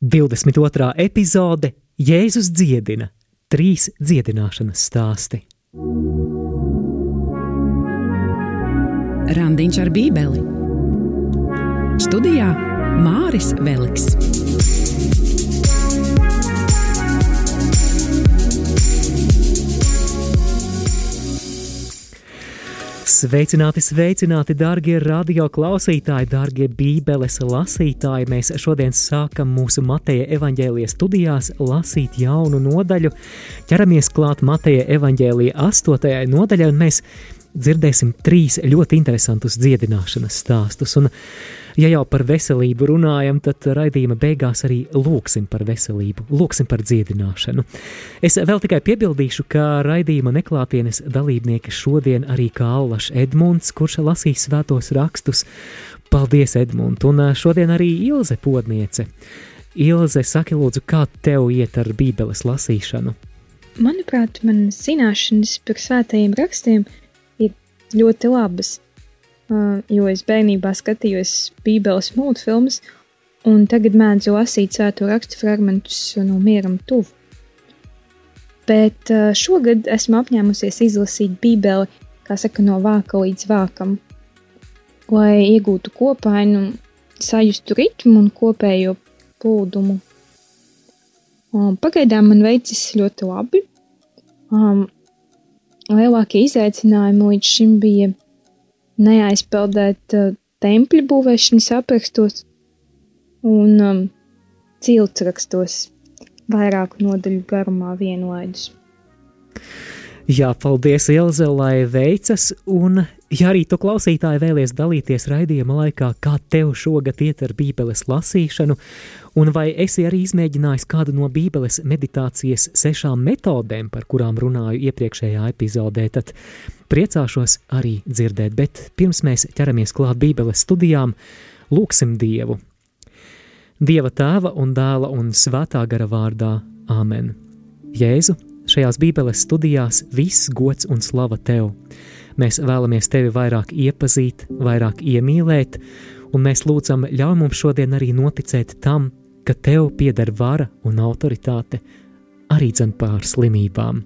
22. epizode Jēzus dziedina trīs dziedināšanas stāsti. Randiņš ar Bībeli Studijā Māris Veliks. Sveicināti, sveicināti, darbie radio klausītāji, darbie Bībeles lasītāji. Mēs šodien sākam mūsu Mateja evaņģēlijas studijās lasīt jaunu nodaļu. Ķeramies klāt Mateja evaņģēlija astotajai nodaļai, un mēs dzirdēsim trīs ļoti interesantus dziedināšanas stāstus. Un, ja jau par veselību runājam, tad raidījuma beigās arī lūksim par veselību, lūksim par dziedināšanu. Es vēl tikai piebildīšu, ka raidījuma neklātienes dalībnieki šodien arī kā Allaš Edmunds, kurš lasīs svētos rakstus. Paldies, Edmund, un šodien arī Ilze Podniece. Ilze, saki lūdzu, kā tev iet ar bībeles lasīšanu? Manuprāt, man zināšanas par svētajiem rakstiem ļoti labas, uh, jo es bērnībā skatījos Bībeles mūtfilmas, un tagad mēdzu lasīt svēto rakstu fragmentus no mieram tuvu. Bet uh, šogad esmu apņēmusies izlasīt Bībeli, kā saka, no vāka līdz vākam, lai iegūtu kopainu, sajustu ritmu un kopējo plūdumu. Um, pagaidām man veicis ļoti labi. Um, lielākie izaicinājumi līdz šim bija neaizpeldēt uh, tempļa būvēšanas aprakstos un um, ciltsrakstos vairāku nodaļu garumā vienlaidus. Jā, paldies, Ilze, lai veicas, un ja arī tu klausītāji vēlies dalīties raidījuma laikā, kā tev šogad iet ar bībeles lasīšanu, un vai esi arī izmēģinājis kādu no bībeles meditācijas sešām metodēm, par kurām runāju iepriekšējā epizodē, tad priecāšos arī dzirdēt, bet pirms mēs ķeramies klāt bībeles studijām, lūksim Dievu. Dieva tēva un dēla un svētā gara vārdā – Āmen. Jēzu, Šajās Bībeles studijās viss gods un slava tev. Mēs vēlamies tevi vairāk iepazīt, vairāk iemīlēt, un mēs lūdzam, ļauj mums šodien arī noticēt tam, ka tev pieder vara un autoritāte arī dzen pār slimībām.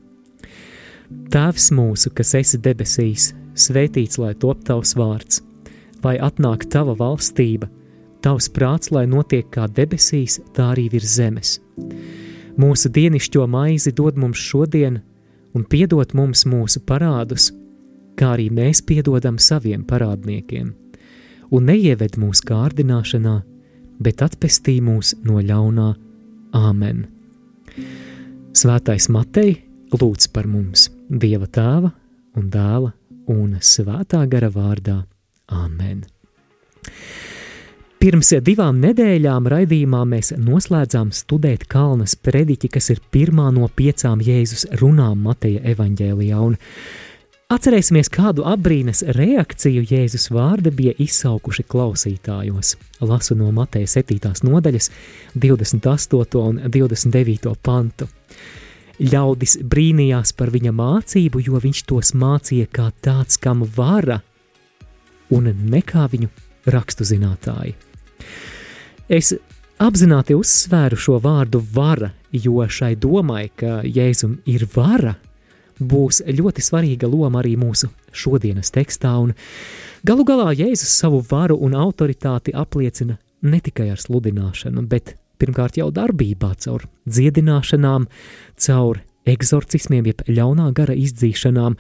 Tēvs mūsu, kas esi debesīs, svētīts lai top tavs vārds, lai atnāk tava valstība, tavs prāts, lai notiek kā debesīs, tā arī virs zemes. Mūsu dienascho maizi dod mums šodien, un piedod mums mūsu parādus, kā arī mēs piedodam saviem parādniekiem. Un neieved mūsu kārdināšanā, bet atpestī mūs no ļaunā Āmen. Svētais Matei lūdz par mums Dieva tēva un dēla un svētā gara vārdā Āmen. Pirms divām nedēļām raidījumā mēs noslēdzām studēt Kalnas prediķi, kas ir pirmā no piecām Jēzus runām Mateja evaņģēlijā, un atcerēsimies, kādu apbrīnas reakciju Jēzus vārdi bija izsaukuši klausītājos. Lasu no Mateja 7. nodaļas 28. un 29. pantu. Ļaudis brīnījās par viņa mācību, jo viņš tos mācīja kā tāds, kam vara, un ne kā viņu rakstu zinātāji. Es apzināti uzsvēru šo vārdu vara, jo šai domai, ka Jēzum ir vara, būs ļoti svarīga loma arī mūsu šodienas tekstā, un galu galā Jēzus savu varu un autoritāti apliecina ne tikai ar sludināšanu, bet pirmkārt jau darbībā, caur dziedināšanām, caur eksorcismiem, jeb ļaunā gara izdzīšanām,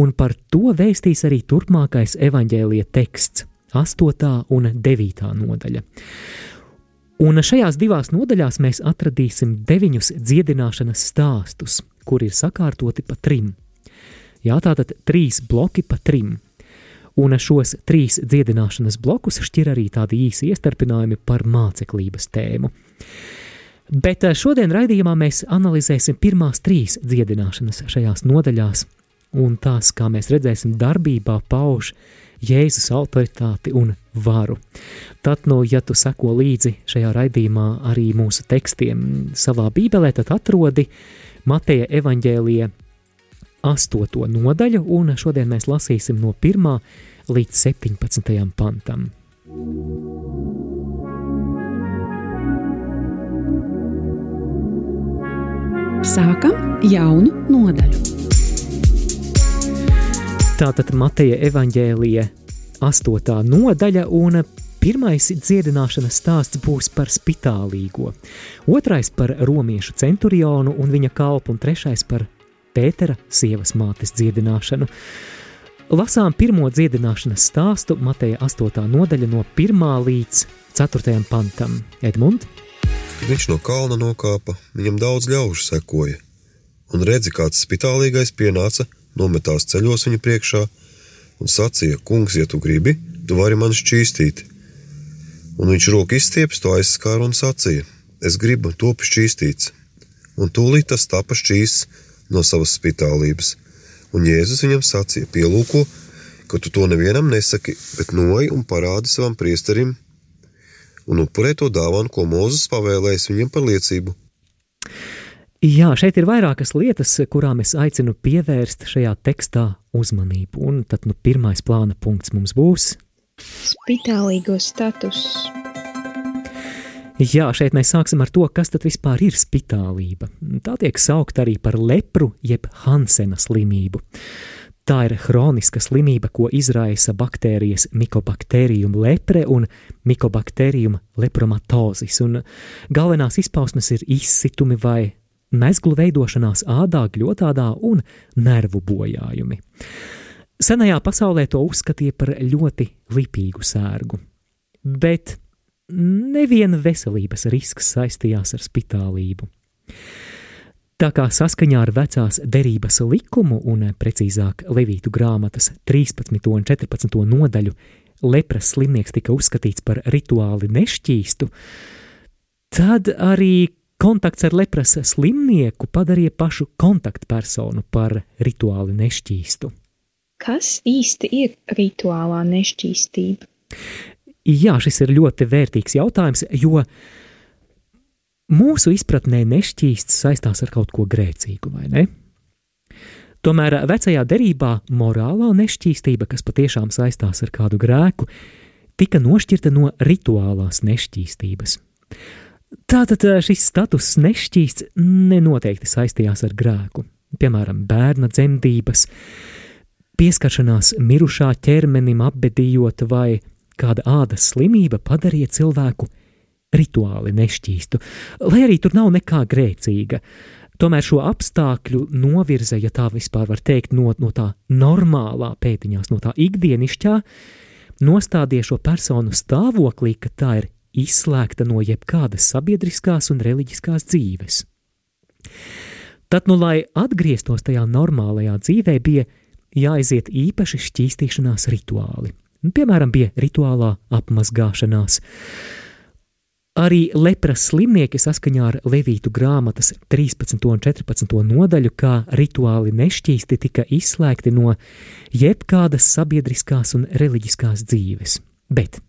un par to vēstīs arī turpmākais evaņģēlija teksts, 8. un 9. nodaļa. Un šajās divās nodaļās mēs atradīsim deviņus dziedināšanas stāstus, kuri ir sakārtoti pa trim. Jā, tātad trīs bloki pa trim. Un šos trīs dziedināšanas blokus šķir arī tādi īsi iestarpinājumi par māceklības tēmu. Bet eh, šodien raidījumā mēs analizēsim pirmās trīs dziedināšanas šajās nodaļās, un tās, kā mēs redzēsim, darbībā pauž Jēzus autoritāti un varu. Tad, nu, ja tu seko līdzi šajā raidījumā arī mūsu tekstiem savā bībelē, tad atrodi Mateja evaņģēlija astoto nodaļu, un šodien mēs lasīsim no 1. līdz 17. pantam. Sākam jaunu nodaļu. Tātad Mateja evaņģēlija astotā nodaļa un pirmais dziedināšanas stāsts būs par spitālīgo, otrais par romiešu centurionu un viņa kalpu un trešais par Pētera sievas mātes dziedināšanu. Lasām pirmo dziedināšanas stāstu Mateja 8. nodaļa no 1. līdz 4. pantam. Edmund? Viņš no kalna nokāpa, viņam daudz ļaužu sekoja, un redzi, kāds spitālīgais pienāca, nometās ceļos viņa priekšā un sacīja: Kungs, ja tu gribi, tu vari man šķīstīt. Un viņš roku izstieps, to aizskāra un sacīja: Es gribu, top šķīstīts. Un tūlīt tas tapa šķīsts no savas spitālības. Un Jēzus viņam sacīja: Pielūko, ka tu to nevienam nesaki, bet noej un parādi savam priesterim, un upurē to dāvanu, ko Mozus pavēlējis viņam par liecību. Jā, šeit ir vairākas lietas, kurām es aicinu pievērst šajā tekstā uzmanību. Un tad nu, pirmais plāna punkts mums būs. Spitālīgo status. Jā, šeit mēs sāksim ar to, kas tad vispār ir spitālība. Tā tiek saukta arī par lepru jeb Hansena slimību. Tā ir hroniska slimība, ko izraisa baktērijas Mycobacterium lepre un Mycobacterium lepromatozis, un galvenās izpausmes ir izsitumi vai mezglu veidošanās ādā, gļotādā un nervu bojājumi. Senajā pasaulē to uzskatīja par ļoti lipīgu sērgu, bet neviena veselības risks saistījās ar spitālību. Tā kā saskaņā ar vecās derības likumu un precīzāk Levītu grāmatas 13. un 14. nodaļu lepras slimnieks tika uzskatīts par rituāli nešķīstu, tad arī kontakts ar lepras slimnieku padarīja pašu kontaktpersonu par rituāli nešķīstu. Kas īsti ir rituālā nešķīstība? Jā, šis ir ļoti vērtīgs jautājums, jo mūsu izpratnē nešķīsts saistās ar kaut ko grēcīgu, vai ne? Tomēr vecajā derībā morālā nešķīstība, kas patiešām saistās ar kādu grēku, tika nošķirta no rituālās nešķīstības. Tātad šis status nešķīsts nenoteikti saistījās ar grēku, piemēram, bērna dzemdības, pieskaršanās mirušā ķermenim apbedījot vai kāda ādas slimība padarīja cilvēku rituāli nešķīstu, lai arī tur nav nekā grēcīga. Tomēr šo apstākļu novirza, ja tā vispār var teikt, no, no tā normālā pēdiņās, no tā ikdienišķā, nostādīja šo personu stāvoklī, ka tā ir izslēgta no jebkādas sabiedriskās un reliģiskās dzīves. Tad, nu, lai atgrieztos tajā normālajā dzīvē, bija jāiziet īpaši šķīstīšanās rituāli. Piemēram, bija rituālā apmazgāšanās. Arī lepras slimnieki saskaņā ar Levītu grāmatas 13. un 14. nodaļu, kā rituāli nešķīsti, tika izslēgti no jebkādas sabiedriskās un reliģiskās dzīves. Bet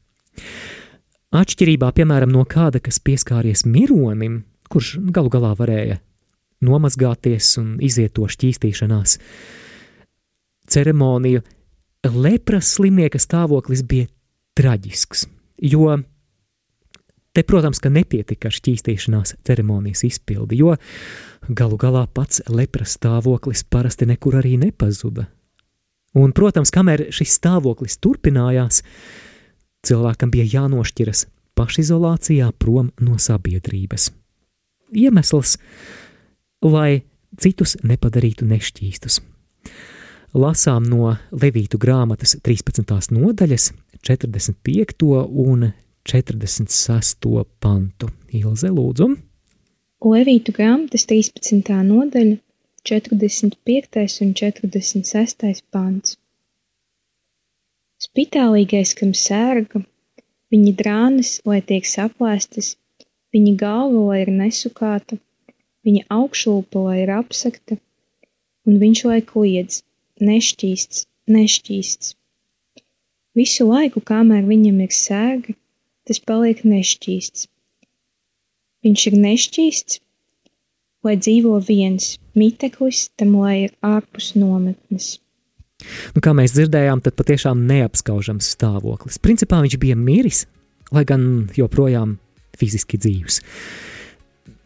atšķirībā, piemēram, no kāda, kas pieskāries mironim, kurš galu galā varēja nomazgāties un iziet to šķīstīšanās ceremoniju, lepras slimnieka stāvoklis bija traģisks, jo te, protams, ka nepietika ar šķīstīšanās ceremonijas izpildi, jo galu galā pats lepras stāvoklis parasti nekur arī nepazuda. Un, protams, kamēr šis stāvoklis turpinājās, cilvēkam bija jānošķiras pašizolācijā prom no sabiedrības. Iemesls, lai citus nepadarītu nešķīstus lasām no Levītu grāmatas 13. nodaļas, 45. un 46. pantu. Ilze, lūdzu. Levītu grāmatas 13. nodaļa, 45. un 46. pants. Spitālīgais, kam sērga, viņa drānas, lai tiek saplēstas, viņa galva, lai ir nesukāta, viņa augšlūpa, lai ir apsakta, un viņš lai kliedz, nešķīsts, nešķīsts. Visu laiku, kamēr viņam ir sēga, tas paliek nešķīsts. Viņš ir nešķīsts, lai dzīvo viens, miteklis tam, lai ir ārpus nometnes. Nu, kā mēs dzirdējām, tad patiešām neapskaužams stāvoklis. Principā viņš bija miris, lai gan joprojām fiziski dzīvs.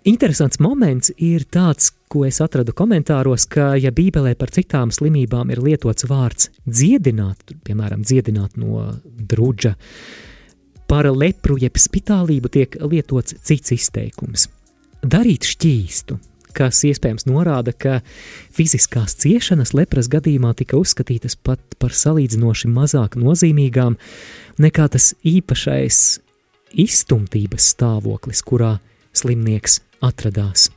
Interesants moments ir tāds, ko es atradu komentāros, ka, ja Bībelē par citām slimībām ir lietots vārds dziedināt, piemēram, dziedināt no drudža, par lepru jeb spitālību tiek lietots cits izteikums - darīt šķīstu, kas iespējams norāda, ka fiziskās ciešanas lepras gadījumā tika uzskatītas pat par salīdzinoši mazāk nozīmīgām nekā tas īpašais izstumtības stāvoklis, kurā slimnieks atradās.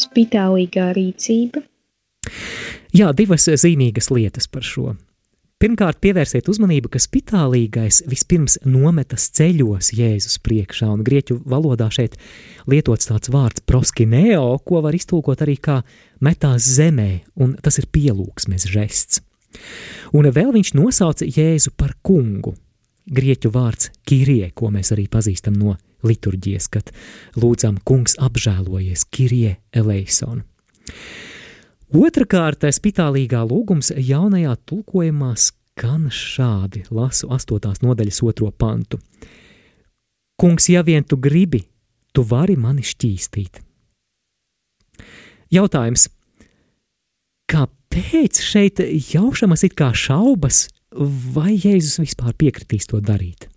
Spitālīgā rīcība. Jā, divas zīmīgas lietas par šo. Pirmkārt, pievērsiet uzmanību, ka spitālīgais vispirms nometas ceļos Jēzus priekšā, un grieķu valodā šeit lietots tāds vārds proskineo, ko var iztulkot arī kā metās zemē, un tas ir pielūgsmes žests. Un vēl viņš nosauca Jēzu par kungu. Grieķu vārds kirie, ko mēs arī pazīstam no liturģijas, kad lūdzam kungs apžēlojies kirie eleison. Otrakārt, spitālīgā lūgums jaunajā tulkojumā skan šādi, lasu 8. nodaļas otro pantu. Kungs, ja vien tu gribi, tu vari mani šķīstīt. Jautājums, kāpēc šeit jaušamas it kā šaubas, vai Jēzus vispār piekritīs to darīt?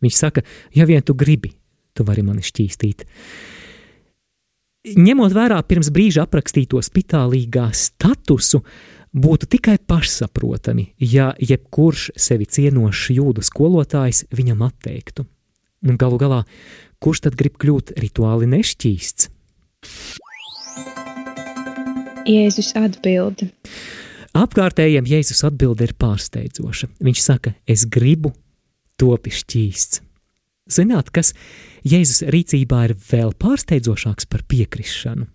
Viņš saka, ja vien tu gribi, tu vari mani šķīstīt. Ņemot vērā pirms brīža aprakstīto spitālīgā statusu, būtu tikai pašsaprotami, ja jebkurš sevi cienošs jūdu skolotājs viņam atteiktu. Un galu galā, kurš tad grib kļūt rituāli nešķīsts? Jēzus atbild. Apkārtējiem Jēzus atbilde ir pārsteidzoša. Viņš saka, es gribu topi šķīsts. Zināt, kas Jēzus rīcībā ir vēl pārsteidzošāks par piekrišanu.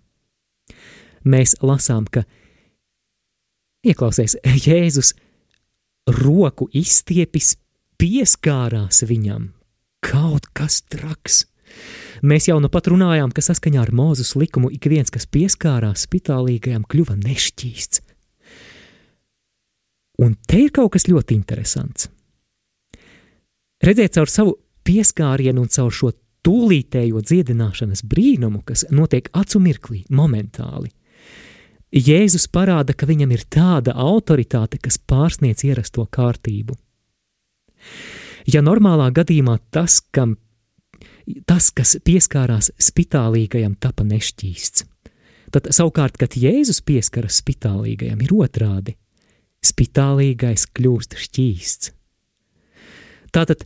Mēs lasām, ka ieklausies, Jēzus roku izstiepis pieskārās viņam. Kaut kas traks. Mēs jau nu pat runājām, ka saskaņā ar Mūzus likumu ik viens, kas pieskārās spitālīgajam, kļuva nešķīsts. Un te ir kaut kas ļoti interesants. Redzēt caur savu pieskārienu un caur šo tūlītējo dziedināšanas brīnumu, kas notiek acu mirklī, momentāli. Jēzus parāda, ka viņam ir tāda autoritāte, kas pārsniedz ierasto kārtību. Ja normālā gadījumā tas, kam, tas kas pieskārās spitālīgajam, tapa nešķīsts, tad savukārt, kad Jēzus pieskaras spitālīgajam, ir otrādi - spitālīgais kļūst šķīsts. Tātad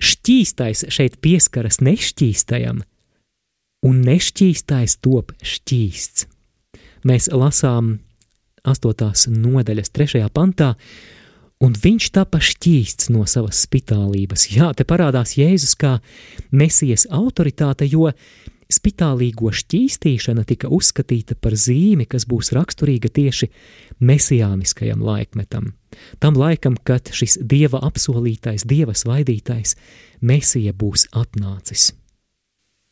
šķīstais šeit pieskaras nešķīstajam, un nešķīstais top šķīsts. Mēs lasām 8. nodaļas 3. pantā, un viņš tapa šķīsts no savas spitālības. Jā, te parādās Jēzus kā mesijas autoritāte, jo spitālīgo šķīstīšana tika uzskatīta par zīmi, kas būs raksturīga tieši mesijāniskajam laikmetam. Tam laikam, kad šis dieva apsolītais, dieva svaidītais mesija būs atnācis.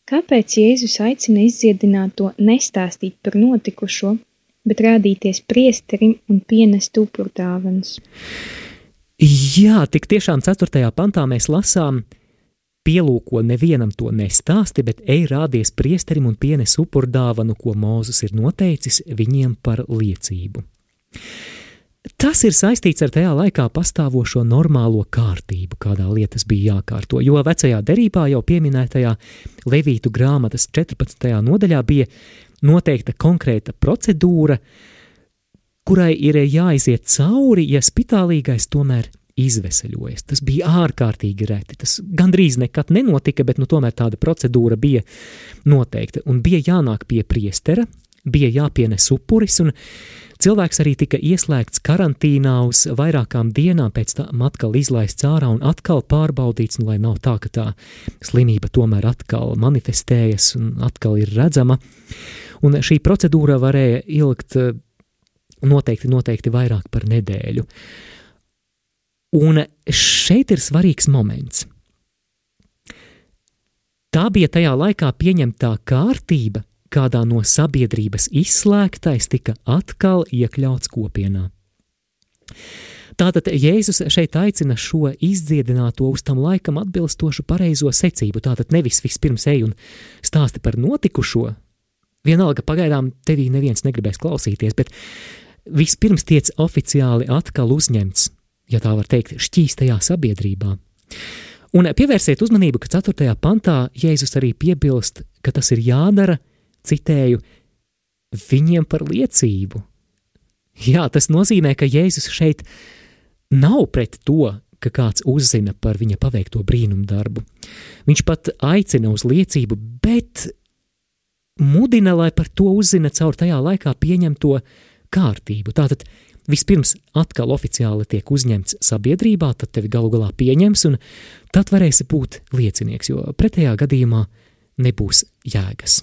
Kāpēc Jēzus aicina izdziedināt to nestāstīt par notikušo, bet rādīties priesterim un pienest upurdāvanas? Jā, tik tiešām 4. pantā mēs lasām, pielūko nevienam to nestāsti, bet ej rādies priesterim un pienes upurdāvanu, ko Mūzes ir noteicis viņiem par liecību. Tas ir saistīts ar tajā laikā pastāvošo normālo kārtību, kādā lietas bija jākārto, jo vecajā derībā jau pieminētajā Levītu grāmatas 14. nodaļā bija noteikta konkrēta procedūra, kurai ir jāiziet cauri, ja spitālīgais tomēr izveseļojas. Tas bija ārkārtīgi reti. Tas gandrīz nekad nenotika, bet nu, tomēr tāda procedūra bija noteikta. Un bija jānāk pie priestera, bija jāpienes upuris, un Cilvēks arī tika ieslēgts karantīnā uz vairākām dienām, pēc tam atkal izlaists ārā un atkal pārbaudīts, nu, lai nav tā, ka tā slimība tomēr atkal manifestējas un atkal ir redzama. Un šī procedūra varēja ilgt noteikti, noteikti vairāk par nedēļu. Un šeit ir svarīgs moments. Tā bija tajā laikā pieņemtā kārtība, kādā no sabiedrības izslēgtais tika atkal iekļauts kopienā. Tātad Jēzus šeit aicina šo izdziedināto uz tam laikam atbilstošu pareizo secību. Tātad nevis vispirms ej un stāsti par notikušo. Vienalga, pagaidām tevī neviens negribēs klausīties, bet vispirms tiec oficiāli atkal uzņemts, ja tā var teikt, šķīstajā sabiedrībā. Un pievērsiet uzmanību, ka 4. pantā Jēzus arī piebilst, ka tas ir jādara, citēju, viņiem par liecību. Jā, tas nozīmē, ka Jēzus šeit nav pret to, ka kāds uzzina par viņa paveikto brīnumu darbu. Viņš pat aicina uz liecību, bet mudina, lai par to uzzina caur tajā laikā pieņemto kārtību. Tātad vispirms atkal oficiāli tiek uzņemts sabiedrībā, tad tevi galu galā pieņems, un tad varēsi būt liecinieks, jo pretējā gadījumā nebūs jēgas.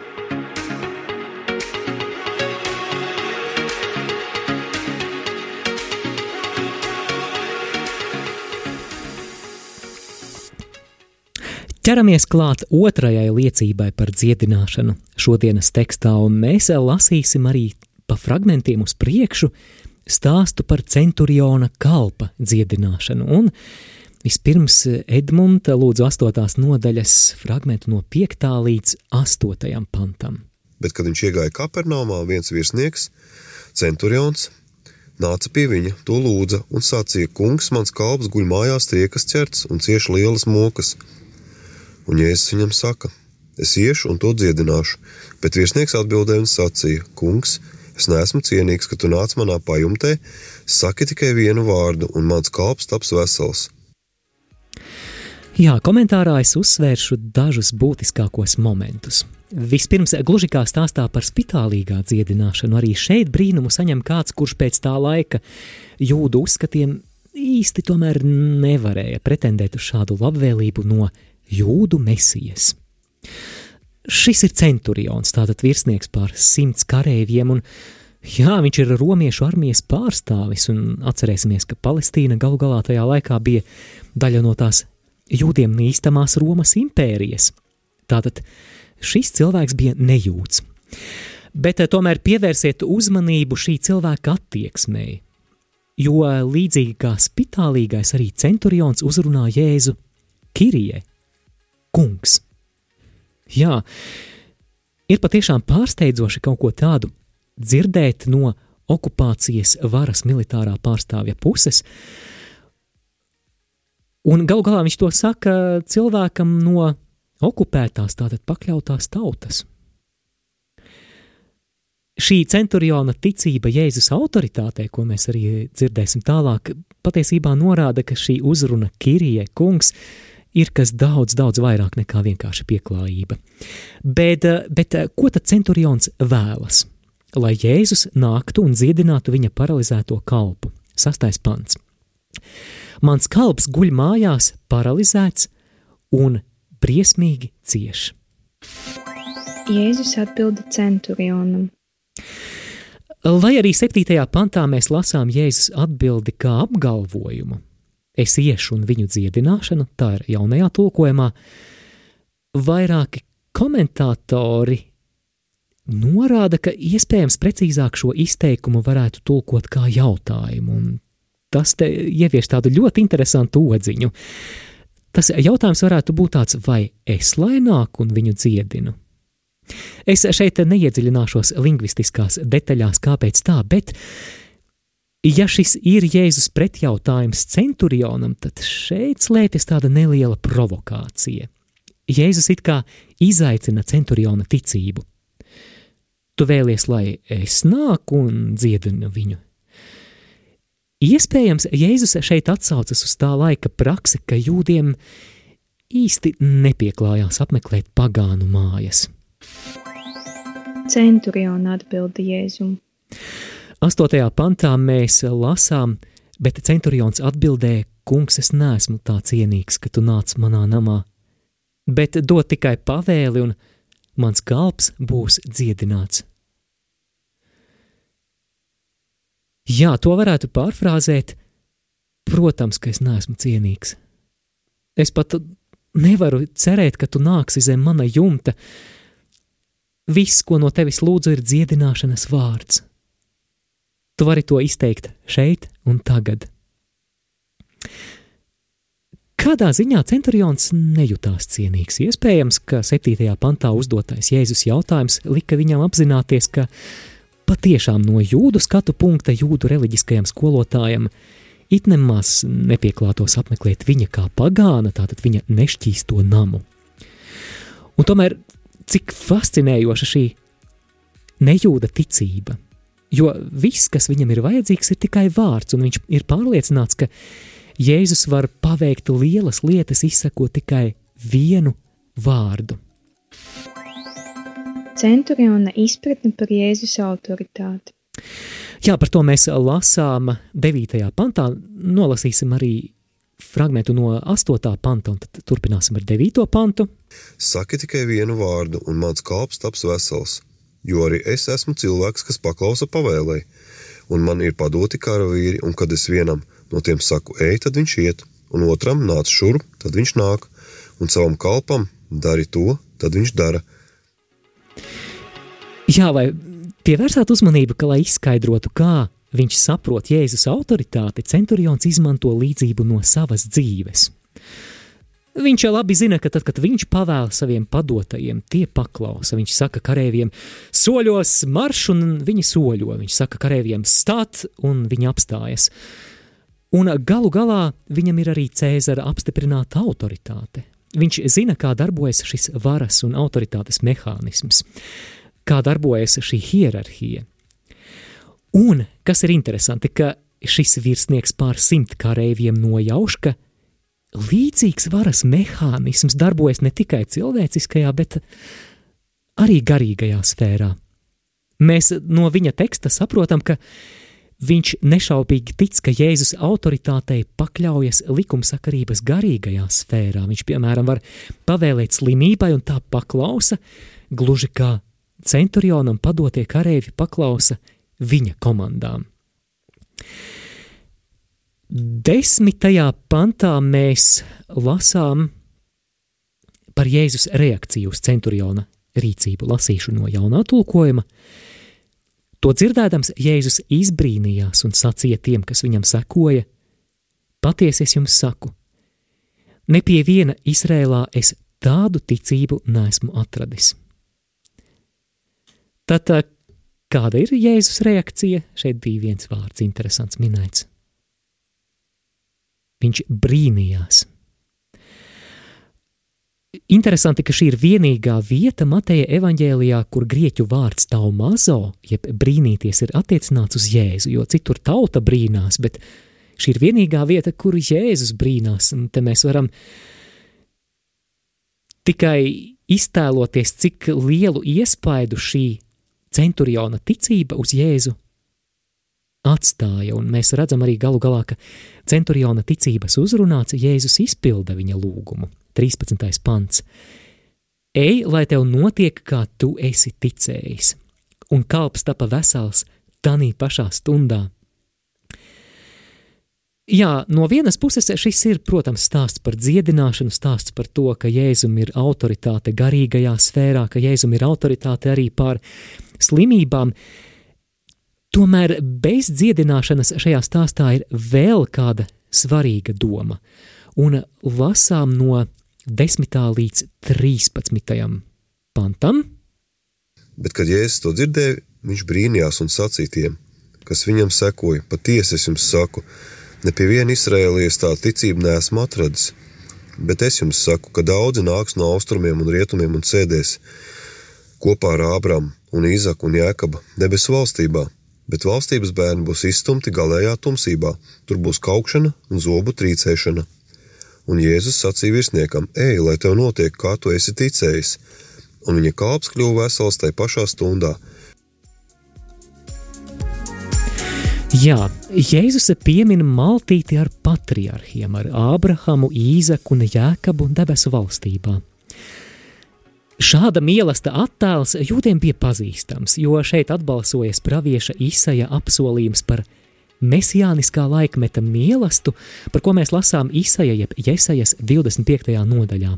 Ķeramies klāt otrajai liecībai par dziedināšanu šodienas tekstā, un mēs lasīsim arī pa fragmentiem uz priekšu stāstu par centuriona kalpa dziedināšanu. Un vispirms Edmunds lūdzu astotās nodaļas fragmentu no 5. līdz 8. pantam. Bet, kad viņš iegāja Kapernaumā, viens virsnieks, centurions, nāca pie viņa, to lūdza un sacīja: Kungs, mans kalps guļ mājās, triekas ķerts un cieši lielas mokas Un Jēzus viņam saka: Es iešu un to dziedināšu, bet viesnieks atbildēja un sacīja: Kungs, es neesmu cienīgs, ka tu nāc manā pajumtē, saki tikai vienu vārdu, un mans kalps taps vesels. Jā, komentārā es uzsvēršu dažus būtiskākos momentus. Vispirms, gluži kā stāstā par spitālīgā dziedināšanu, arī šeit brīnumu saņem kāds, kurš pēc tā laika jūdu uzskatiem īsti tomēr nevarēja pretendēt uz šādu labvēlību no jūdu mesijas. Šis ir centurions, tātad virsnieks pār simts kareiviem, un jā, viņš ir romiešu armijas pārstāvis, un atcerēsimies, ka Palestīna galu galā tajā laikā bija daļa no tās jūdiem nīstamās Romas impērijas. Tātad šis cilvēks bija nejūts. Bet eh, tomēr pievērsiet uzmanību šī cilvēka attieksmei, jo līdzīgi kā spitālīgais arī centurions uzrunā Jēzu Kirie, kungs. Jā, ir patiešām pārsteidzoši kaut ko tādu dzirdēt no okupācijas varas militārā pārstāvja puses. Un gal galā viņš to saka cilvēkam no okupētās, tātad pakļautās tautas. Šī centuriona ticība Jēzus autoritātei, ko mēs arī dzirdēsim tālāk, patiesībā norāda, ka šī uzruna Kirija kungs ir kas daudz, daudz vairāk nekā vienkārši pieklājība. Bet, eh, bet eh, ko tad centurions vēlas? Lai Jēzus nāktu un dziedinātu viņa paralizēto kalpu. Sastais pants. Mans kalps guļ mājās, paralizēts un briesmīgi cieš. Jēzus atbilda centurionam. Lai arī 7. pantā mēs lasām Jēzus atbildi kā apgalvojumu, es iešu un viņu dziedināšanu, tā ir jaunajā tulkojumā, vairāki komentātori norāda, ka iespējams precīzāk šo izteikumu varētu tulkot kā jautājumu, un tas te ievieš tādu ļoti interesantu odziņu. Tas jautājums varētu būt tāds, vai es lai nāku un viņu dziedinu? Es šeit neiedziļināšos lingvistiskās detaļās, kāpēc tā, bet uh, Ja šis ir Jēzus pretjautājums centurionam, tad šeit slēpjas tāda neliela provokācija. Jēzus it kā izaicina centuriona ticību. Tu vēlies, lai es nāku un dziedinu viņu. Iespējams, Jēzus šeit atsaucas uz tā laika praksi, ka jūdiem īsti nepieklājās apmeklēt pagānu mājas. Centuriona atbildi Jēzum. Astotajā pantā mēs lasām, bet centurions atbildēja, kungs, es neesmu tā cienīgs, ka tu nāc manā namā, bet dod tikai pavēli un mans kalps būs dziedināts. Jā, to varētu pārfrāzēt. Protams, ka es neesmu cienīgs. Es pat nevaru cerēt, ka tu nāksi zem mana jumta. Viss, ko no tevis lūdzu, ir dziedināšanas vārds. Tu vari to izteikt šeit un tagad. Kādā ziņā centurions nejūtās cienīgs? Iespējams, ka 7. pantā uzdotais Jēzus jautājums lika viņam apzināties, ka patiešām no jūdu skatu punkta jūdu reliģiskajam skolotājam it nemaz nepieklātos apmeklēt viņa kā pagāna, tātad viņa nešķīsto namu. Un tomēr, cik fascinējoša šī nejūda ticība, jo viss, kas viņam ir vajadzīgs, ir tikai vārds, un viņš ir pārliecināts, ka Jēzus var paveikt lielas lietas, izsakot tikai vienu vārdu. Centuriona izpratne par Jēzus autoritāti. Jā, par to mēs lasām 9. pantā, nolasīsim arī fragmentu no 8. panta, un tad turpināsim ar 9. pantu. Saki tikai vienu vārdu, un mans kalps taps vesels, jo arī es esmu cilvēks, kas paklausa pavēlēji, un man ir padoti karavīri, un kad es vienam no tiem saku, ej, tad viņš iet, un otram nāc šurp, tad viņš nāk, un savam kalpam dari to, tad viņš dara. Jā, vai Pievērsāt uzmanību, ka, lai izskaidrotu, kā viņš saprot Jēzus autoritāti, centurions izmanto līdzību no savas dzīves. Viņš jau labi zina, ka tad, kad viņš pavēla saviem padotajiem, tie paklausa. Viņš saka kareiviem, soļos marš, un viņi soļo. Viņš saka kareiviem, stāt, un viņi apstājas. Un galu galā viņam ir arī Cēzara apstiprināta autoritāte. Viņš zina, kā darbojas šis varas un autoritātes mehānisms kā darbojas šī hierarhija. Un, kas ir interesanti, ka šis virsnieks pār simt kareiviem nojauš, ka līdzīgs varas mehānisms darbojas ne tikai cilvēciskajā, bet arī garīgajā sfērā. Mēs no viņa teksta saprotam, ka viņš nešaubīgi tic, ka Jēzus autoritātei pakļaujas likumsakarības garīgajā sfērā. Viņš, piemēram, var pavēlēt slimībai un tā paklausa, gluži kā centurionam padotie kareivi paklausa viņa komandām. Desmitajā pantā mēs lasām par Jēzus reakciju uz centuriona rīcību, lasīšu no jaunā tulkojuma. To dzirdēdams, Jēzus izbrīnījās un sacīja tiem, kas viņam sekoja: Patiesi es jums saku, ne pie viena Izrēlā es tādu ticību neesmu atradis. Tad kāda ir Jēzus reakcija? Šeit bija viens vārds, interesants minēts. Viņš brīnījās. Interesanti, ka šī ir vienīgā vieta Mateja evanģēlijā, kur grieķu vārds taumazo, jeb brīnīties, ir attiecināts uz Jēzu, jo citur tauta brīnās, bet šī ir vienīgā vieta, kur Jēzus brīnās, un te mēs varam tikai iztēloties, cik lielu iespaidu šī centuriona ticība uz Jēzu atstāja, un mēs redzam arī galu galā, ka centuriona ticības uzrunāts Jēzus izpilda viņa lūgumu. 13. pants. Ej, lai tev notiek, kā tu esi ticējis, un kalps tapa vesels tanī pašā stundā. Jā, no vienas puses šis ir, protams, stāsts par dziedināšanu, stāsts par to, ka Jēzum ir autoritāte garīgajā sfērā, ka Jēzum ir autoritāte arī pār slimībām. Tomēr bez dziedināšanas šajā stāstā ir vēl kāda svarīga doma, un lasām no 10. līdz 13. pantam. Bet, kad Jēzus to dzirdēja, viņš brīnījās un sacīja tiem, kas viņam sekoja: Patiesi es jums saku, ne pie viena izrēlijas tā ticība neesmu atradis. Bet es jums saku, ka daudzi nāks no austrumiem un rietumiem un sēdēs kopā ar Ābramu un Īzaku un Jēkabu debesu valstībā, bet valstības bērni būs izstumti galējā tumsībā, tur būs kaukšana un zobu trīcēšana. Un Jēzus sacīja virsniekam: Ej, lai tev notiek, kā tu esi ticējis, un viņa kalps kļuva vesels tajā pašā stundā. Jā, Jēzus piemin maltīti ar patriarchiem, ar Ābrahamu, Īzaku un Jēkabu debesu valstībā. Šāda mīlestība attēls jūtiem bija pazīstams, jo šeit atbalsojas pravieša Isaija apsolījums par mesijāniskā laikmeta mīlestību, par ko mēs lasām Isaija jeb Jesajas 25. nodaļā.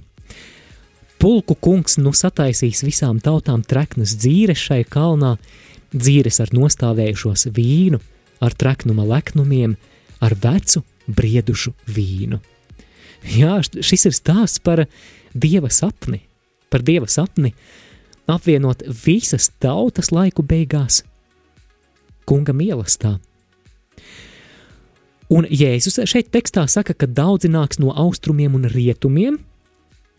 Pulku kungs nu sataisīs visām tautām treknas dzīves šai kalnā, dzīves ar nostāvējušos vīnu, ar treknuma leknumiem, ar vecu briedušu vīnu. Jā, šis ir stāsts par dieva sapni, par dieva sapni, apvienot visas tautas laiku beigās kunga mīlestībā. Un Jēzus šeit tekstā saka, ka daudzi nāks no austrumiem un rietumiem,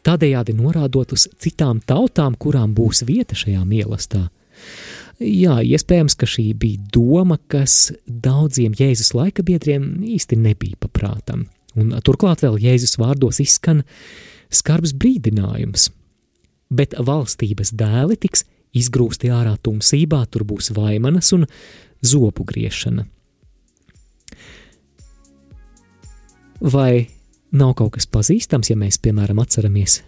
tādējādi norādot uz citām tautām, kurām būs vieta šajā mīlestībā. Jā, iespējams, ka šī bija doma, kas daudziem Jēzus laika biedriem īsti nebija paprātam. Un turklāt vēl Jēzus vārdos izskan skarbs brīdinājums – bet valstības dēli tiks izgrūsti ārā tumsībā, tur būs vaimanas un zopu griešana. Vai nav kaut kas pazīstams, ja mēs, piemēram, atceramies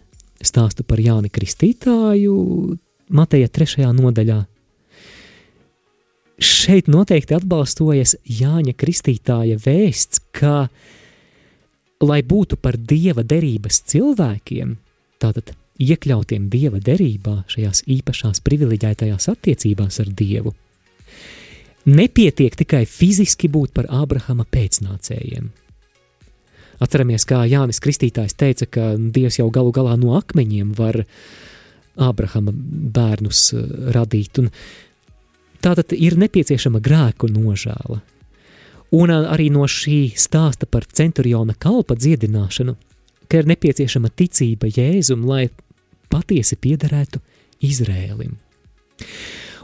stāstu par Jāni Kristītāju Mateja 3. nodaļā? Šeit noteikti atbalstojas Jāņa Kristītāja vēsts, ka, lai būtu par dieva derības cilvēkiem, tātad iekļautiem dieva derībā, šajās īpašās privileģētajās attiecībās ar dievu. Nepietiek tikai fiziski būt par Ābrahama pēcnācējiem. Atceramies, kā Jānis Kristītājs teica, ka Dievs jau galu galā no akmeņiem var Ābrahama bērnus uh, radīt, un tātad ir nepieciešama grēku nožēla. Un uh, arī no šī stāsta par centuriona kalpa dziedināšanu, ka ir nepieciešama ticība Jēzum, lai patiesi piederētu Izrēlim.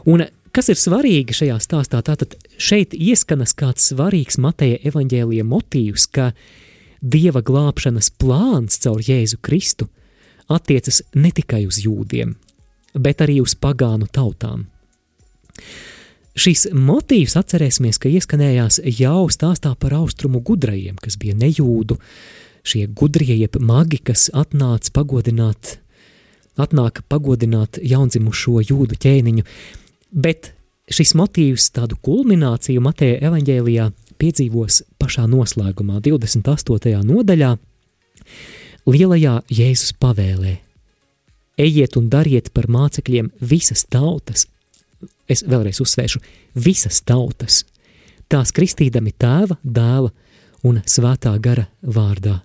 Un kas ir svarīgi šajā stāstā? Tātad šeit ieskanas kāds svarīgs Mateja evaņģēlija motīvs, ka Dieva glābšanas plāns caur Jēzu Kristu attiecas ne tikai uz jūdiem, bet arī uz pagānu tautām. Šis motīvs atcerēsimies, ka ieskanējās jau stāstā par austrumu gudrajiem, kas bija nejūdu, šie gudrie jeb magi, kas atnāca pagodināt atnāk pagodināt jaundzimušo jūdu ķēniņu, bet šis motīvs tādu kulmināciju Mateja evaņģēlijā piedzīvos pašā noslēgumā, 28. nodaļā, lielajā Jēzus pavēlē. Ejiet un dariet par mācekļiem visas tautas, es vēlreiz uzsvēršu, visas tautas, tās kristīdami tēva, dēla un svētā gara vārdā.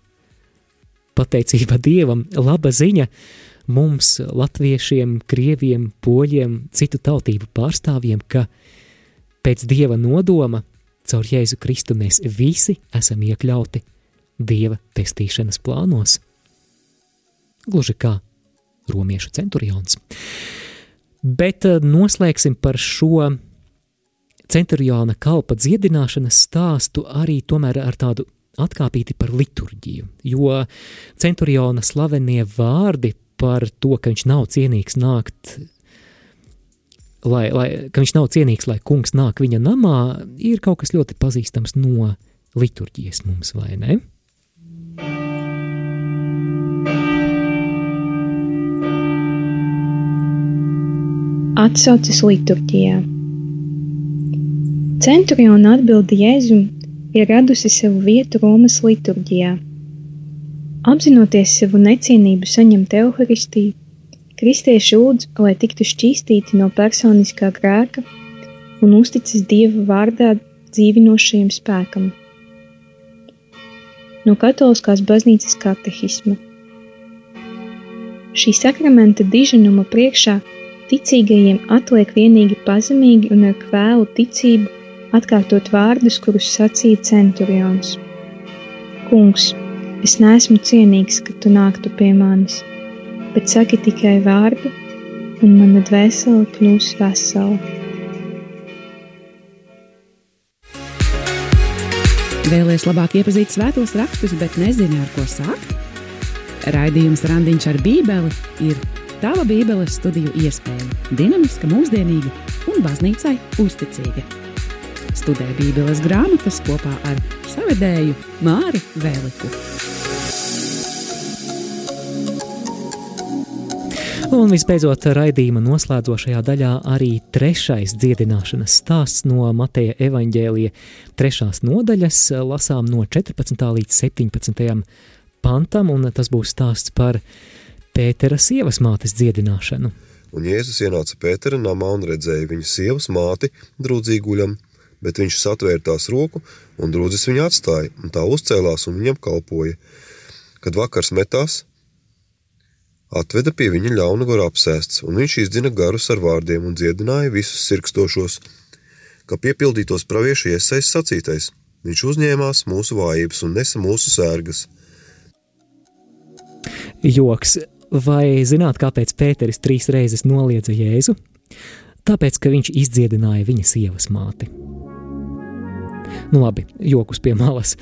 Pateicība Dievam, laba ziņa, mums, latviešiem, krieviem, poļiem, citu tautību pārstāvjiem, ka pēc dieva nodoma caur Jēzu Kristu mēs visi esam iekļauti dieva pestīšanas plānos. Gluži kā romiešu centurions. Bet eh, noslēgsim par šo centuriona kalpa dziedināšanas stāstu arī tomēr ar tādu atkāpīti par liturģiju, jo centuriona slavenie vārdi par to, ka viņš nav cienīgs nākt, lai, lai, ka viņš nav cienīgs, lai kungs nāk viņa namā, ir kaut kas ļoti pazīstams no liturģijas mums, vai ne? Atsaucis liturģijā. Centuriona atbildi Jēzum ir radusi savu vietu Romas liturģijā – Apzinoties savu necienību saņemt evaharistiju, kristieši lūdz, lai tiktu šķīstīti no personiskā grēka un uzticas Dieva vārdā dzīvinošajam spēkam. No katoliskās baznīcas katehisma. Šī sakramenta diženuma priekšā ticīgajiem atliek vienīgi pazemīgi un ar kvēlu ticību atkārtot vārdus, kurus sacīja centurions. Kungs! Es neesmu cienīgs, ka tu nāktu pie manis, bet saki tikai vārdu, un mana dvēsele kļūs vesela. Vēlēs labāk iepazīt svētos rakstus, bet nezini, ar ko sākt? Raidījums Randiņš ar Bībeli ir tava Bībeles studiju iespēja, dinamiska, mūsdienīga un baznīcai uzticīga. Studē Bībeles grāmatas kopā ar savedēju Māri Vēliku. Un visbeidzot, raidījuma noslēdzošajā daļā arī trešais dziedināšanas stāsts no Mateja evaņģēlija trešās nodaļas, lasām no 14. līdz 17. pantam, un tas būs stāsts par Pētera sievas mātes dziedināšanu. Un Jēzus ienāca Pētera namā un redzēja viņa sievas māti drūdzīgi guļam, bet viņš satvēra tās roku un drūdzis viņu atstāja, un tā uzcēlās un viņam kalpoja. Kad vakars metās, Atveda pie viņa ļauna gara apsēsts, un viņš izdzina garus ar vārdiem un dziedināja visus sirkstošos, ka piepildītos pravieša iesaist sacītais. Viņš uzņēmās mūsu vājības un nesa mūsu sērgas. Joks, vai zināt, kāpēc Pēteris trīs reizes noliedza Jēzu? Tāpēc, ka viņš izdziedināja viņa sievas māti. Nu labi, jokus pie malas.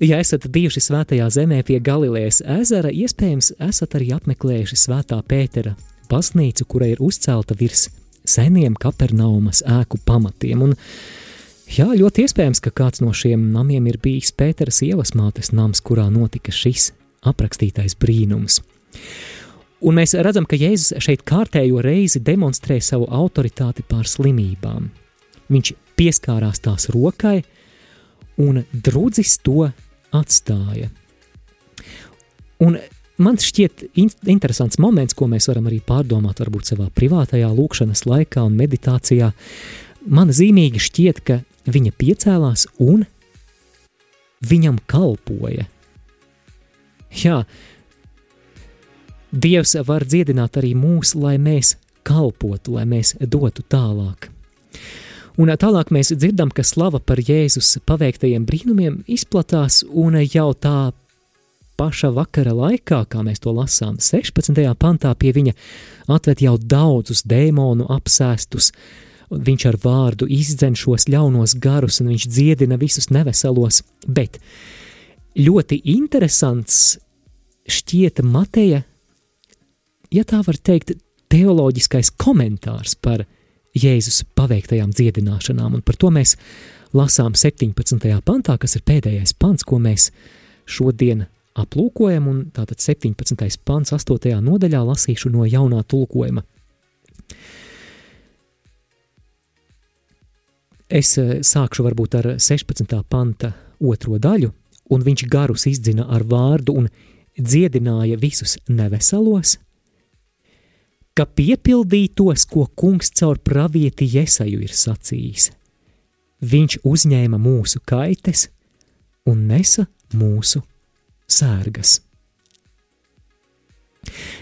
Ja esat bijuši svētajā zemē pie Galilejas ezera, iespējams, esat arī apmeklējuši svētā Pētera baznīcu, kura ir uzcelta virs seniem Kapernaumas ēku pamatiem. Un, jā, ļoti iespējams, ka kāds no šiem namiem ir bijis Pētera sievas mātes nams, kurā notika šis aprakstītais brīnums. Un mēs redzam, ka Jēzus šeit kārtējo reizi demonstrē savu autoritāti pār slimībām. Viņš pieskārās tās rokai, un drudzis to atstāja. Un man šķiet interesants moments, ko mēs varam arī pārdomāt varbūt savā privātajā lūkšanas laikā un meditācijā. Man zīmīgi šķiet, ka viņa piecēlās un viņam kalpoja. Jā, Dievs var dziedināt arī mūs, lai mēs kalpotu, lai mēs dotu tālāk. Un tālāk mēs dzirdam, ka slava par Jēzus paveiktajiem brīnumiem izplatās, un jau tā paša vakara laikā, kā mēs to lasām, 16. pantā pie viņa atved jau daudzus dēmonu apsēstus, viņš ar vārdu izdzen šos ļaunos garus, un viņš dziedina visus neveselos, bet ļoti interesants šķieta Mateja, ja tā var teikt, teoloģiskais komentārs par Jēzus paveiktajām dziedināšanām, un par to mēs lasām 17. pantā, kas ir pēdējais pants, ko mēs šodien aplūkojam, un tātad 17. pants 8. nodaļā lasīšu no jaunā tulkojuma. Es eh, sākšu varbūt ar 16. panta otro daļu, un viņš garus izdzina ar vārdu un dziedināja visus neveselos, ka piepildītos, ko kungs caur pravieti Jesaju ir sacījis. Viņš uzņēma mūsu kaites un nesa mūsu sērgas.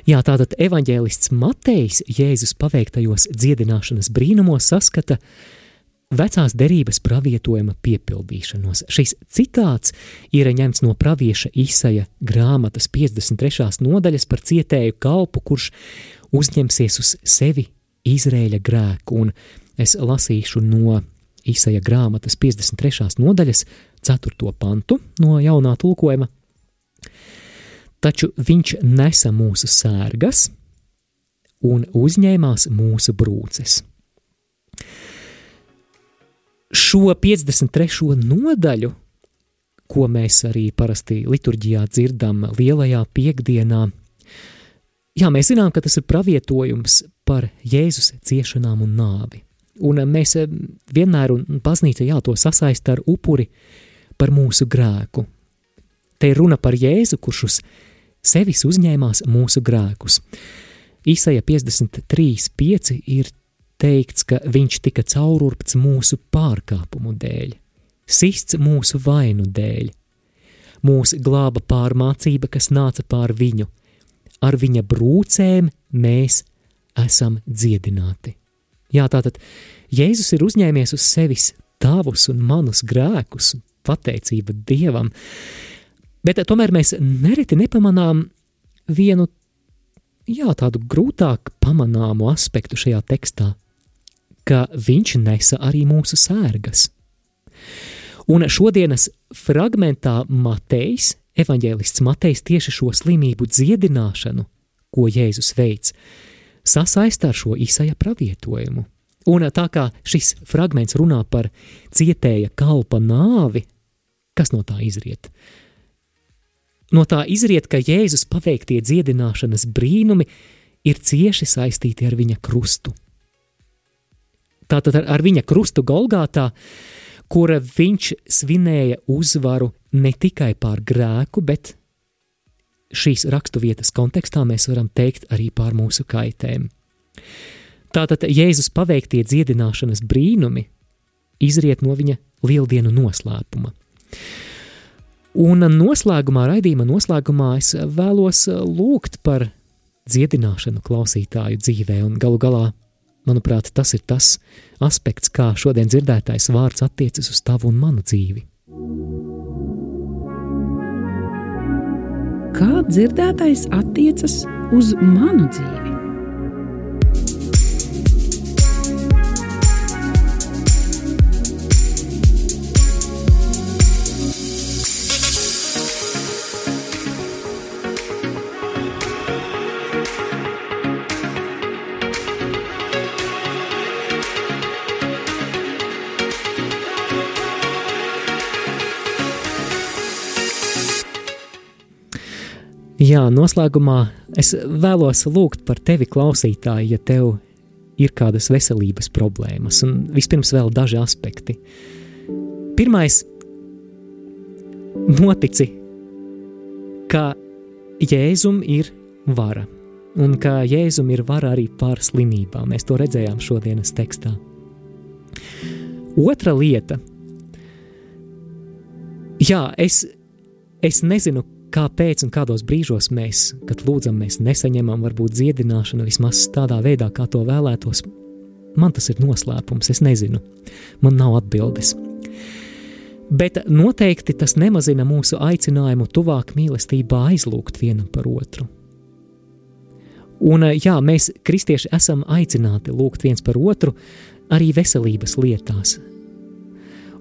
Jā, tātad evaņģēlists Matejs Jēzus paveiktajos dziedināšanas brīnumos saskata vecās derības pravietojuma piepildīšanos. Šis citāts ir ņemts no pravieša Isaja grāmatas 53. nodaļas par cietēju kalpu, kurš uzņemsies uz sevi Izrēļa grēku, un es lasīšu no Isaija grāmatas 53. nodaļas 4. pantu no jaunā tulkojuma. Taču viņš nesa mūsu sērgas un uzņēmās mūsu brūces. Šo 53. nodaļu, ko mēs arī parasti liturģijā dzirdam lielajā piekdienā, Jā, mēs zinām, ka tas ir pravietojums par Jēzus ciešanām un nāvi. Un eh, mēs eh, vienmēr, un baznīca jā, to sasaist ar upuri par mūsu grēku. Te ir runa par Jēzu, kurš uz sevis uzņēmās mūsu grēkus. Īsaja 53.5 ir teikts, ka viņš tika caururpts mūsu pārkāpumu dēļ, sists mūsu vainu dēļ, mūs glāba pārmācība, kas nāca pār viņu – ar viņa brūcēm mēs esam dziedināti. Jā, tātad Jēzus ir uzņēmies uz sevis tavus un manus grēkus, pateicība Dievam, bet tomēr mēs nereti nepamanām vienu, jā, tādu grūtāk pamanāmu aspektu šajā tekstā, ka viņš nesa arī mūsu sērgas. Un šodienas fragmentā Matejs evaņģēlists Matejs tieši šo slimību dziedināšanu, ko Jēzus veids, sasaista ar šo Isaija pravietojumu. Un tā kā šis fragments runā par cietēja kalpa nāvi, kas no tā izriet? No tā izriet, ka Jēzus paveiktie dziedināšanas brīnumi ir cieši saistīti ar viņa krustu. Tātad ar, ar viņa krustu Golgātā, kura viņš svinēja uzvaru ne tikai pār grēku, bet šīs raksturvietas kontekstā mēs varam teikt arī pār mūsu kaitēm. Tātad Jēzus paveiktie dziedināšanas brīnumi izriet no viņa lieldienu noslēpuma. Un noslēgumā, raidījuma noslēgumā, es vēlos lūgt par dziedināšanu klausītāju dzīvē, un galu galā, manuprāt, tas ir tas aspekts, kā šodien dzirdētais vārds attiecas uz tavu un manu dzīvi. Kā dzirdētais attiecas uz manu dzīvi? Jā, noslēgumā es vēlos lūgt par tevi, klausītāji, ja tev ir kādas veselības problēmas, un vispirms vēl daži aspekti. Pirmais, notici, ka Jēzum ir vara, un ka Jēzum ir vara arī pār slimībām. Mēs to redzējām šodienas tekstā. Otra lieta, jā, es, es nezinu, kāpēc un kādos brīžos mēs, kad lūdzam, mēs nesaņemam varbūt dziedināšanu vismaz tādā veidā, kā to vēlētos. Man tas ir noslēpums, es nezinu, man nav atbildes. Bet noteikti tas nemazina mūsu aicinājumu tuvāk mīlestībā aizlūgt vienam par otru. Un jā, mēs, kristieši, esam aicināti lūgt viens par otru arī veselības lietās.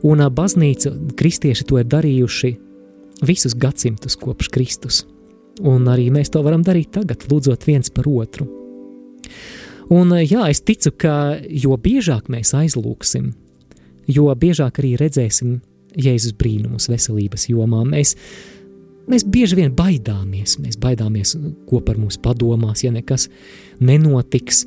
Un baznīca, kristieši to ir darījuši visus gadsimtus kopš Kristus. Un arī mēs to varam darīt tagad, lūdzot viens par otru. Un jā, es ticu, ka jo biežāk mēs aizlūksim, jo biežāk arī redzēsim Jēzus brīnumus veselības jomā. Mēs, mēs bieži vien baidāmies, mēs baidāmies, ko par mums padomās, ja nekas nenotiks.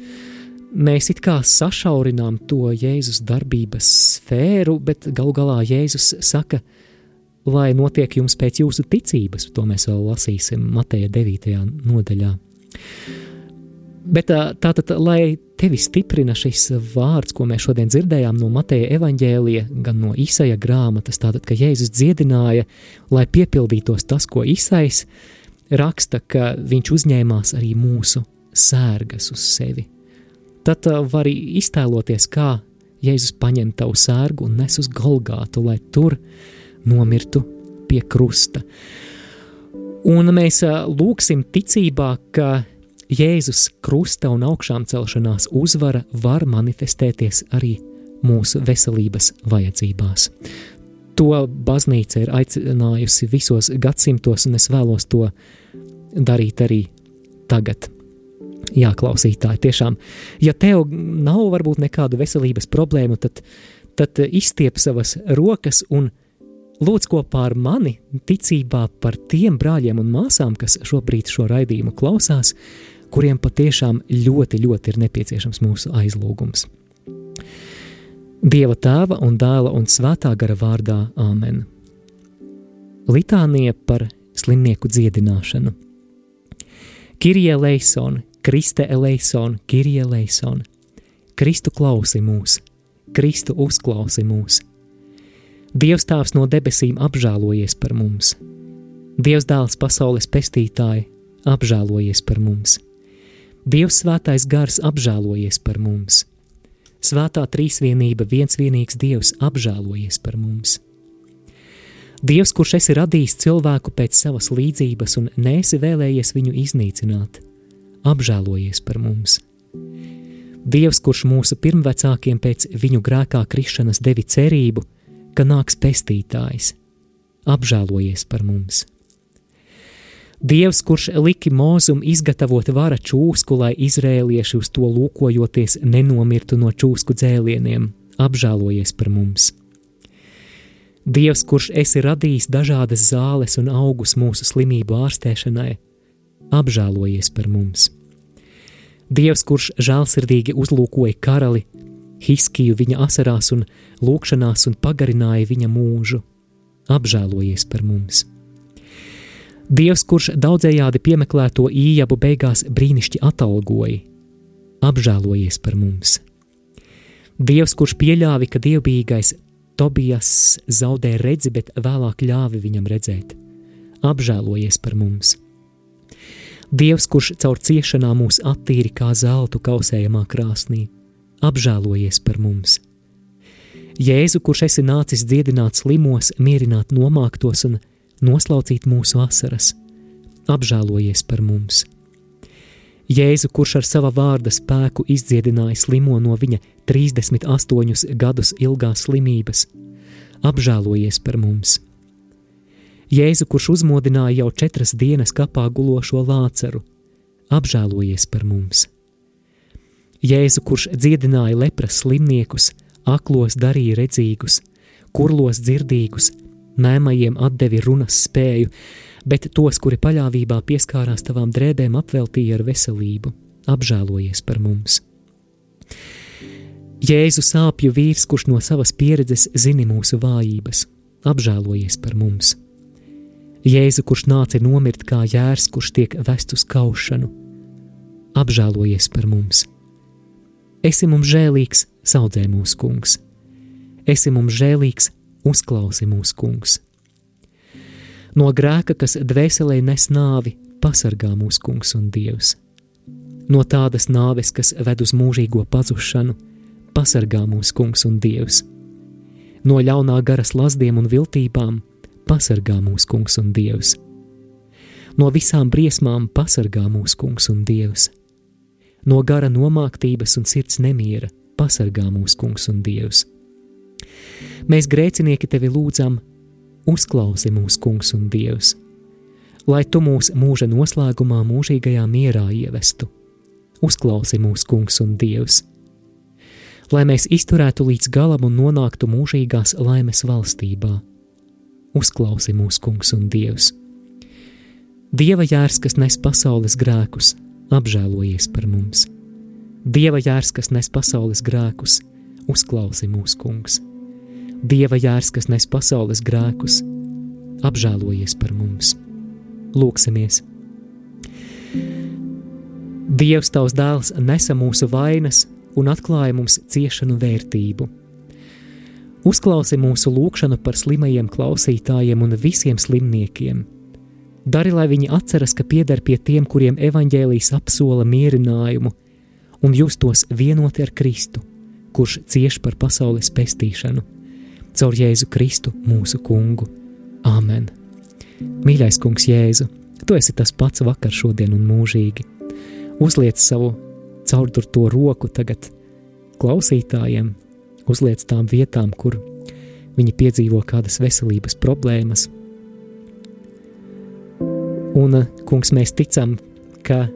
Mēs it kā sašaurinām to Jēzus darbības sfēru, bet galu galā Jēzus saka, ka lai notiek jums pēc jūsu ticības. To mēs vēl lasīsim Mateja 9. nodaļā. Bet tātad, lai tevi stiprina šis vārds, ko mēs šodien dzirdējām no Mateja evaņģēlija, gan no Isaija grāmatas, tātad, ka Jēzus dziedināja, lai piepildītos tas, ko Isais raksta, ka viņš uzņēmās arī mūsu sērgas uz sevi. Tad var iztēloties, kā Jēzus paņem tavu sērgu un nes uz Golgātu, lai tur nomirtu pie krusta. Un mēs lūgsim ticībā, ka Jēzus krusta un augšām celšanās uzvara var manifestēties arī mūsu veselības vajadzībās. To baznīca ir aicinājusi visos gadsimtos, un es vēlos to darīt arī tagad. Jā, klausītāji, tiešām, ja tev nav varbūt nekādu veselības problēmu, tad, tad izstiep savas rokas un Lūdz kopā ar mani ticībā par tiem brāļiem un māsām, kas šobrīd šo raidījumu klausās, kuriem patiešām ļoti, ļoti ir nepieciešams mūsu aizlūgums. Dieva tēva un dēla un svētā gara vārdā Āmen. Litānija par slimnieku dziedināšanu. Kirija Leisona, Kriste Eleisona, Kirija Leisona. Kristu klausi mūs, Kristu uzklausi mūs Dievs Tēvs no debesīm apžēlojies par mums. Dievs Dēls pasaules pestītāji apžēlojies par mums. Dievs Svētais Gars apžēlojies par mums. Svētā trīsvienība, viens vienīgs Dievs apžēlojies par mums. Dievs, kurš esi radījis cilvēku pēc savas līdzības un nesi vēlējies viņu iznīcināt, apžēlojies par mums. Dievs, kurš mūsu pirmvecākiem pēc viņu grēkā krišanas devi cerību, ka nāks pestītājs, apžēlojies par mums. Dievs, kurš liki mūzum izgatavot vara čūsku, lai izrēlieši uz to lūkojoties nenomirtu no čūsku dzēlieniem, apžēlojies par mums. Dievs, kurš esi radījis dažādas zāles un augus mūsu slimību ārstēšanai, apžēlojies par mums. Dievs, kurš žēlsirdīgi uzlūkoja karali, Hiskiju viņa asarās un lūkšanās un pagarināja viņa mūžu, apžēlojies par mums. Dievs, kurš daudzējādi piemeklēto ījabu beigās brīnišķi atalgoja, apžēlojies par mums. Dievs, kurš pieļāvi, ka dievbijīgais Tobijas zaudē redzi, bet vēlāk ļāvi viņam redzēt, apžēlojies par mums. Dievs, kurš caur ciešanām mūs attīri kā zeltu kausējamā krāsnī, apžēlojies par mums. Jēzu, kurš esi nācis dziedināt slimos, mierināt nomāktos un noslaucīt mūsu asaras, apžēlojies par mums. Jēzu, kurš ar sava vārda spēku izdziedināja slimo no viņa 38 gadus ilgās slimības, apžēlojies par mums. Jēzu, kurš uzmodināja jau četras dienas kapā gulošo lāceru, apžēlojies par mums. Jēzu, kurš dziedināja lepras slimniekus, aklos darīja redzīgus, kurlos dzirdīgus, mēmajiem atdevi runas spēju, bet tos, kuri paļāvībā pieskārās tavām drēbēm, apveltīja ar veselību, apžēlojies par mums. Jēzu sāpju vīrs, kurš no savas pieredzes zina mūsu vājības, apžēlojies par mums. Jēzu, kurš nāca nomirt kā jērs, kurš tiek vest uz kaušanu, apžēlojies par mums. Esi mums žēlīgs, saudzē mūsu kungs. Esi mums žēlīgs, uzklausi mūsu kungs. No grēka, kas dvēselē nes nāvi, pasargā mūsu kungs un dievs. No tādas nāves, kas ved uz mūžīgo pazušanu, pasargā mūsu kungs un dievs. No ļaunā garas lazdiem un viltībām pasargā mūsu kungs un dievs. No visām briesmām pasargā mūsu kungs un dievs. No gara nomāktības un sirds nemiera pasargā mūsu kungs un dievs. Mēs grēcinieki tevi lūdzam, uzklausi mūsu kungs un dievs, lai tu mūs mūža noslēgumā mūžīgajā mierā ievestu. Uzklausi mūsu kungs un dievs, lai mēs izturētu līdz galam un nonāktu mūžīgās laimes valstībā. Uzklausi mūsu kungs un dievs. Dieva jērs, kas nes pasaules grēkus, apžēlojies par mums. Dieva jērs, kas nes pasaules grēkus, uzklausi mūsu kungs. Dieva jērs, kas nes pasaules grēkus, apžēlojies par mums. Lūksimies! Dievs, tavs dēls, nesa mūsu vainas un atklāja mums ciešanu vērtību. Uzklausi mūsu lūgšanu par slimajiem klausītājiem un visiem slimniekiem. Dari, lai viņi atceras, ka pieder pie tiem, kuriem evaņģēlijas apsola mierinājumu, un justos vienoti ar Kristu, kurš cieš par pasaules pestīšanu caur Jēzu Kristu, mūsu kungu. Āmen! Mīļais kungs Jēzu, tu esi tas pats vakar, šodien un mūžīgi. Uzliec savu caurdurto roku tagad klausītājiem, uzliec tām vietām, kur viņi piedzīvo kādas veselības problēmas. Un, kungs, mēs ticam, ka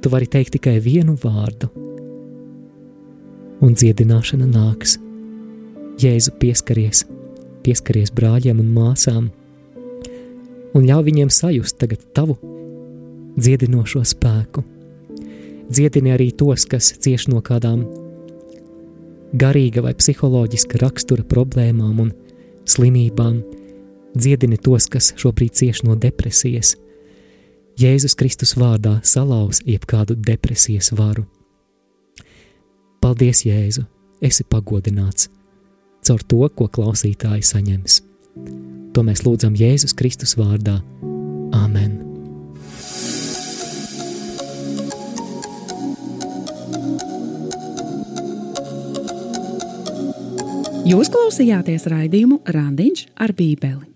tu vari teikt tikai vienu vārdu, un dziedināšana nāks. Jēzu pieskaries, pieskaries brāļiem un māsām, un ļauj viņiem sajust tagad tavu dziedinošo spēku. Dziedini arī tos, kas cieš no kādām garīga vai psiholoģiska rakstura problēmām un slimībām. Dziedini tos, kas šobrīd cieš no depresijas. Jēzus Kristus vārdā salauz jebkādu depresijas varu. Paldies, Jēzu! Esi pagodināts! caur to, ko klausītāji saņems. To mēs lūdzam Jēzus Kristus vārdā. Āmen! Jūs klausījāties raidījumu Randiņš ar Bībeli.